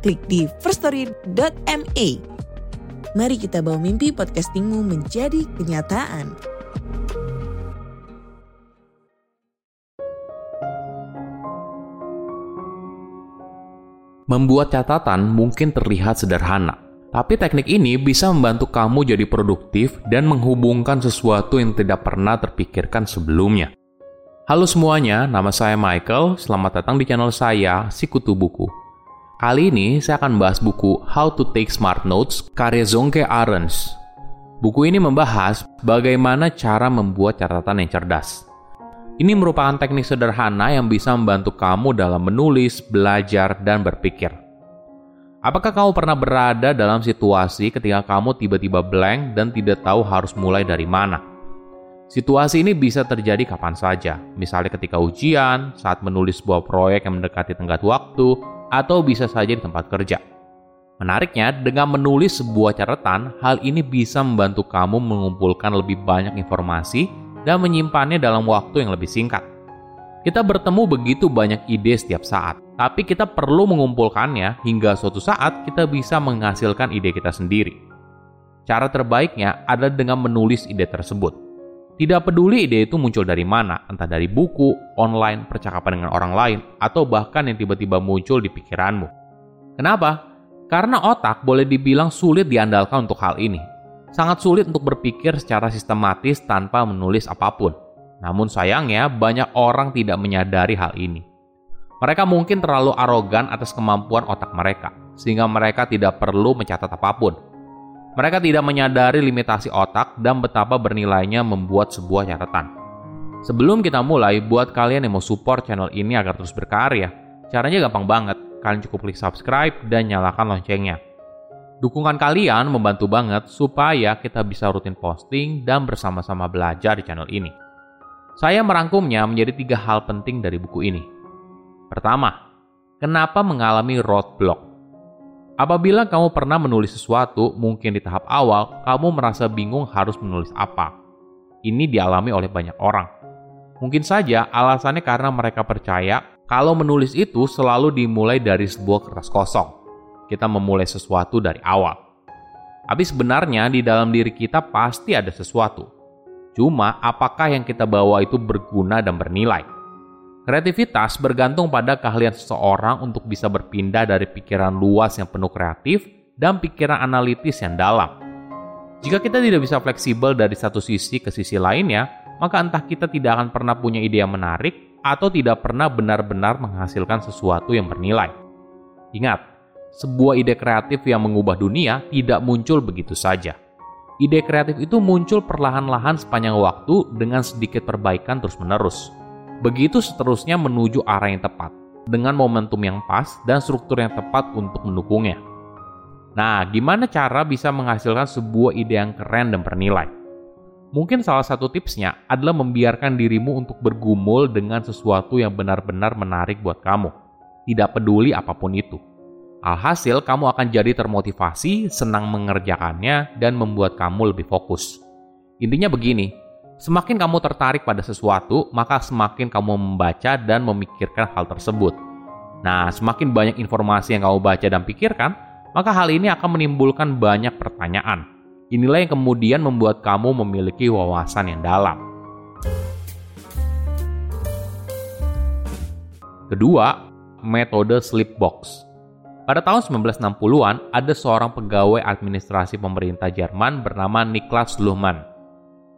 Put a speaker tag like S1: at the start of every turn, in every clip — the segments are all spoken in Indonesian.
S1: klik di firststory.me. Mari kita bawa mimpi podcastingmu menjadi kenyataan.
S2: Membuat catatan mungkin terlihat sederhana, tapi teknik ini bisa membantu kamu jadi produktif dan menghubungkan sesuatu yang tidak pernah terpikirkan sebelumnya. Halo semuanya, nama saya Michael. Selamat datang di channel saya, Sikutu Buku. Kali ini saya akan membahas buku How to Take Smart Notes karya Zonke Arens. Buku ini membahas bagaimana cara membuat catatan yang cerdas. Ini merupakan teknik sederhana yang bisa membantu kamu dalam menulis, belajar, dan berpikir. Apakah kamu pernah berada dalam situasi ketika kamu tiba-tiba blank dan tidak tahu harus mulai dari mana? Situasi ini bisa terjadi kapan saja, misalnya ketika ujian, saat menulis sebuah proyek yang mendekati tenggat waktu, atau bisa saja di tempat kerja. Menariknya, dengan menulis sebuah catatan, hal ini bisa membantu kamu mengumpulkan lebih banyak informasi dan menyimpannya dalam waktu yang lebih singkat. Kita bertemu begitu banyak ide setiap saat, tapi kita perlu mengumpulkannya hingga suatu saat kita bisa menghasilkan ide kita sendiri. Cara terbaiknya adalah dengan menulis ide tersebut. Tidak peduli ide itu muncul dari mana, entah dari buku, online, percakapan dengan orang lain, atau bahkan yang tiba-tiba muncul di pikiranmu. Kenapa? Karena otak boleh dibilang sulit diandalkan untuk hal ini, sangat sulit untuk berpikir secara sistematis tanpa menulis apa pun. Namun sayangnya, banyak orang tidak menyadari hal ini. Mereka mungkin terlalu arogan atas kemampuan otak mereka, sehingga mereka tidak perlu mencatat apa pun. Mereka tidak menyadari limitasi otak dan betapa bernilainya membuat sebuah catatan. Sebelum kita mulai, buat kalian yang mau support channel ini agar terus berkarya, caranya gampang banget. Kalian cukup klik subscribe dan nyalakan loncengnya. Dukungan kalian membantu banget supaya kita bisa rutin posting dan bersama-sama belajar di channel ini. Saya merangkumnya menjadi tiga hal penting dari buku ini. Pertama, kenapa mengalami roadblock? Apabila kamu pernah menulis sesuatu, mungkin di tahap awal kamu merasa bingung harus menulis apa. Ini dialami oleh banyak orang. Mungkin saja alasannya karena mereka percaya kalau menulis itu selalu dimulai dari sebuah kertas kosong kita memulai sesuatu dari awal. Tapi sebenarnya di dalam diri kita pasti ada sesuatu. Cuma apakah yang kita bawa itu berguna dan bernilai? Kreativitas bergantung pada keahlian seseorang untuk bisa berpindah dari pikiran luas yang penuh kreatif dan pikiran analitis yang dalam. Jika kita tidak bisa fleksibel dari satu sisi ke sisi lainnya, maka entah kita tidak akan pernah punya ide yang menarik atau tidak pernah benar-benar menghasilkan sesuatu yang bernilai. Ingat, sebuah ide kreatif yang mengubah dunia tidak muncul begitu saja. Ide kreatif itu muncul perlahan-lahan sepanjang waktu dengan sedikit perbaikan terus-menerus. Begitu seterusnya menuju arah yang tepat, dengan momentum yang pas dan struktur yang tepat untuk mendukungnya. Nah, gimana cara bisa menghasilkan sebuah ide yang keren dan bernilai? Mungkin salah satu tipsnya adalah membiarkan dirimu untuk bergumul dengan sesuatu yang benar-benar menarik buat kamu. Tidak peduli apa pun itu. Alhasil, kamu akan jadi termotivasi, senang mengerjakannya, dan membuat kamu lebih fokus. Intinya begini, semakin kamu tertarik pada sesuatu, maka semakin kamu membaca dan memikirkan hal tersebut. Nah, semakin banyak informasi yang kamu baca dan pikirkan, maka hal ini akan menimbulkan banyak pertanyaan. Inilah yang kemudian membuat kamu memiliki wawasan yang dalam. Kedua, metode sleep box. Pada tahun 1960-an, ada seorang pegawai administrasi pemerintah Jerman bernama Niklas Luhmann.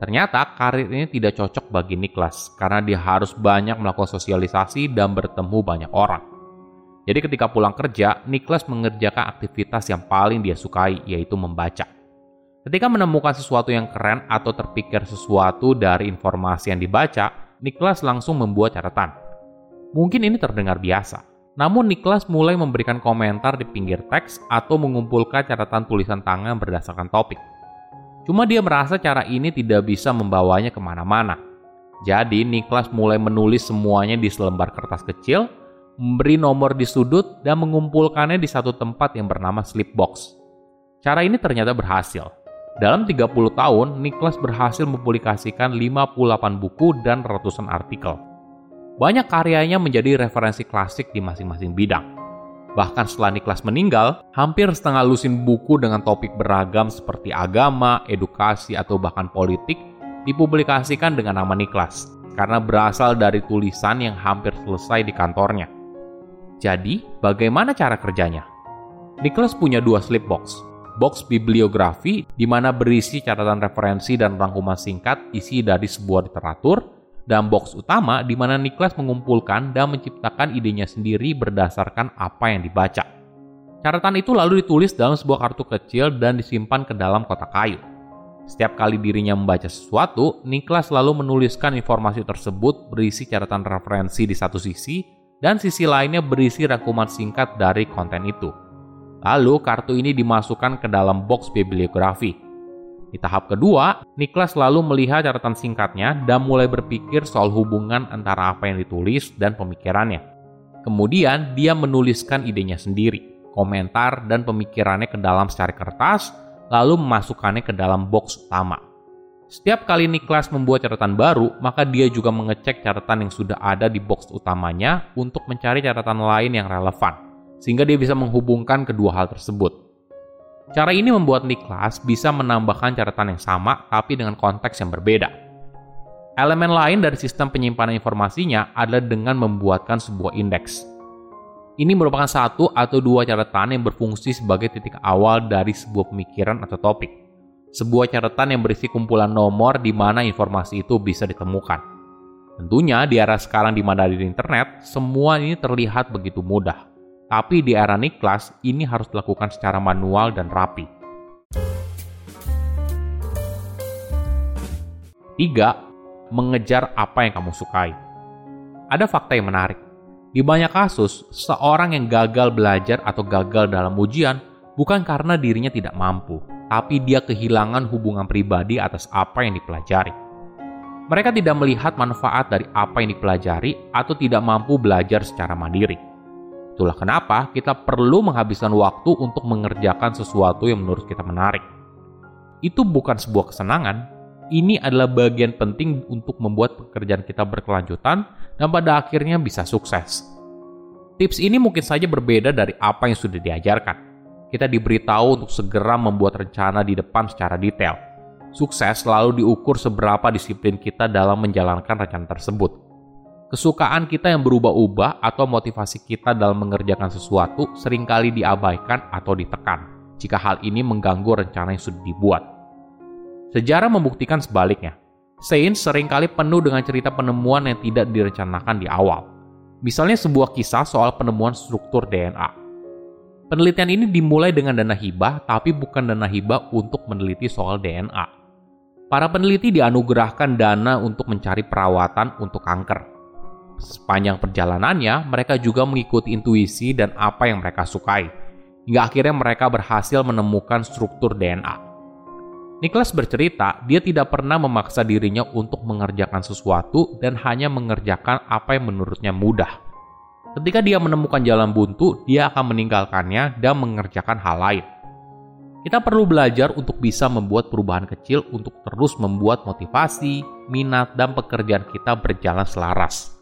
S2: Ternyata karir ini tidak cocok bagi Niklas karena dia harus banyak melakukan sosialisasi dan bertemu banyak orang. Jadi ketika pulang kerja, Niklas mengerjakan aktivitas yang paling dia sukai, yaitu membaca. Ketika menemukan sesuatu yang keren atau terpikir sesuatu dari informasi yang dibaca, Niklas langsung membuat catatan. Mungkin ini terdengar biasa, Namun Niklas mulai memberikan komentar di pinggir teks atau mengumpulkan catatan tulisan tangan berdasarkan topik. Cuma dia merasa cara ini tidak bisa membawanya ke mana-mana. Jadi Niklas mulai menulis semuanya di selembar kertas kecil, memberi nomor di sudut, dan mengumpulkannya di satu tempat yang bernama slipbox. Cara ini ternyata berhasil. Dalam 30 tahun, Niklas berhasil mempublikasikan 58 buku dan ratusan artikel. Banyak karyanya menjadi referensi klasik di masing-masing bidang. Bahkan setelah Niklas meninggal, hampir setengah lusin buku dengan topik beragam seperti agama, edukasi, atau bahkan politik dipublikasikan dengan nama Niklas karena berasal dari tulisan yang hampir selesai di kantornya. Jadi, bagaimana cara kerjanya? Niklas punya dua slipbox, box bibliografi di mana berisi catatan referensi dan rangkuman singkat isi dari sebuah literatur, dan box utama di mana Niklas mengumpulkan dan menciptakan idenya sendiri berdasarkan apa yang dibaca. Catatan itu lalu ditulis dalam sebuah kartu kecil dan disimpan ke dalam kotak kayu. Setiap kali dirinya membaca sesuatu, Niklas selalu menuliskan informasi tersebut berisi catatan referensi di satu sisi, dan sisi lainnya berisi rangkuman singkat dari konten itu. Lalu kartu ini dimasukkan ke dalam box bibliografi. Di tahap kedua, Niklas lalu melihat catatan singkatnya dan mulai berpikir soal hubungan antara apa yang ditulis dan pemikirannya. Kemudian dia menuliskan idenya sendiri, komentar dan pemikirannya ke dalam secari kertas, lalu memasukkannya ke dalam box utama. Setiap kali Niklas membuat catatan baru, maka dia juga mengecek catatan yang sudah ada di box utamanya untuk mencari catatan lain yang relevan sehingga dia bisa menghubungkan kedua hal tersebut. Cara ini membuat Niklas bisa menambahkan catatan yang sama tapi dengan konteks yang berbeda. Elemen lain dari sistem penyimpanan informasinya adalah dengan membuatkan sebuah indeks. Ini merupakan satu atau dua catatan yang berfungsi sebagai titik awal dari sebuah pemikiran atau topik. Sebuah catatan yang berisi kumpulan nomor di mana informasi itu bisa ditemukan. Tentunya di era sekarang di mana di internet, semua ini terlihat begitu mudah. Tapi di era Niklas, ini harus dilakukan secara manual dan rapi. 3. Mengejar apa yang kamu sukai. Ada fakta yang menarik. Di banyak kasus, seorang yang gagal belajar atau gagal dalam ujian bukan karena dirinya tidak mampu, tapi dia kehilangan hubungan pribadi atas apa yang dipelajari. Mereka tidak melihat manfaat dari apa yang dipelajari atau tidak mampu belajar secara mandiri Itulah kenapa kita perlu menghabiskan waktu untuk mengerjakan sesuatu yang menurut kita menarik. Itu bukan sebuah kesenangan, ini adalah bagian penting untuk membuat pekerjaan kita berkelanjutan dan pada akhirnya bisa sukses. Tips ini mungkin saja berbeda dari apa yang sudah diajarkan. Kita diberitahu untuk segera membuat rencana di depan secara detail. Sukses selalu diukur seberapa disiplin kita dalam menjalankan rencana tersebut Kesukaan kita yang berubah-ubah atau motivasi kita dalam mengerjakan sesuatu sering kali diabaikan atau ditekan jika hal ini mengganggu rencana yang sudah dibuat. Sejarah membuktikan sebaliknya. Sains sering kali penuh dengan cerita penemuan yang tidak direncanakan di awal. Misalnya sebuah kisah soal penemuan struktur DNA. Penelitian ini dimulai dengan dana hibah, tapi bukan dana hibah untuk meneliti soal DNA. Para peneliti dianugerahkan dana untuk mencari perawatan untuk kanker Sepanjang perjalanannya, mereka juga mengikuti intuisi dan apa yang mereka sukai, hingga akhirnya mereka berhasil menemukan struktur DNA. Niklas bercerita, dia tidak pernah memaksa dirinya untuk mengerjakan sesuatu dan hanya mengerjakan apa yang menurutnya mudah. Ketika dia menemukan jalan buntu, dia akan meninggalkannya dan mengerjakan hal lain. Kita perlu belajar untuk bisa membuat perubahan kecil untuk terus membuat motivasi, minat, dan pekerjaan kita berjalan selaras.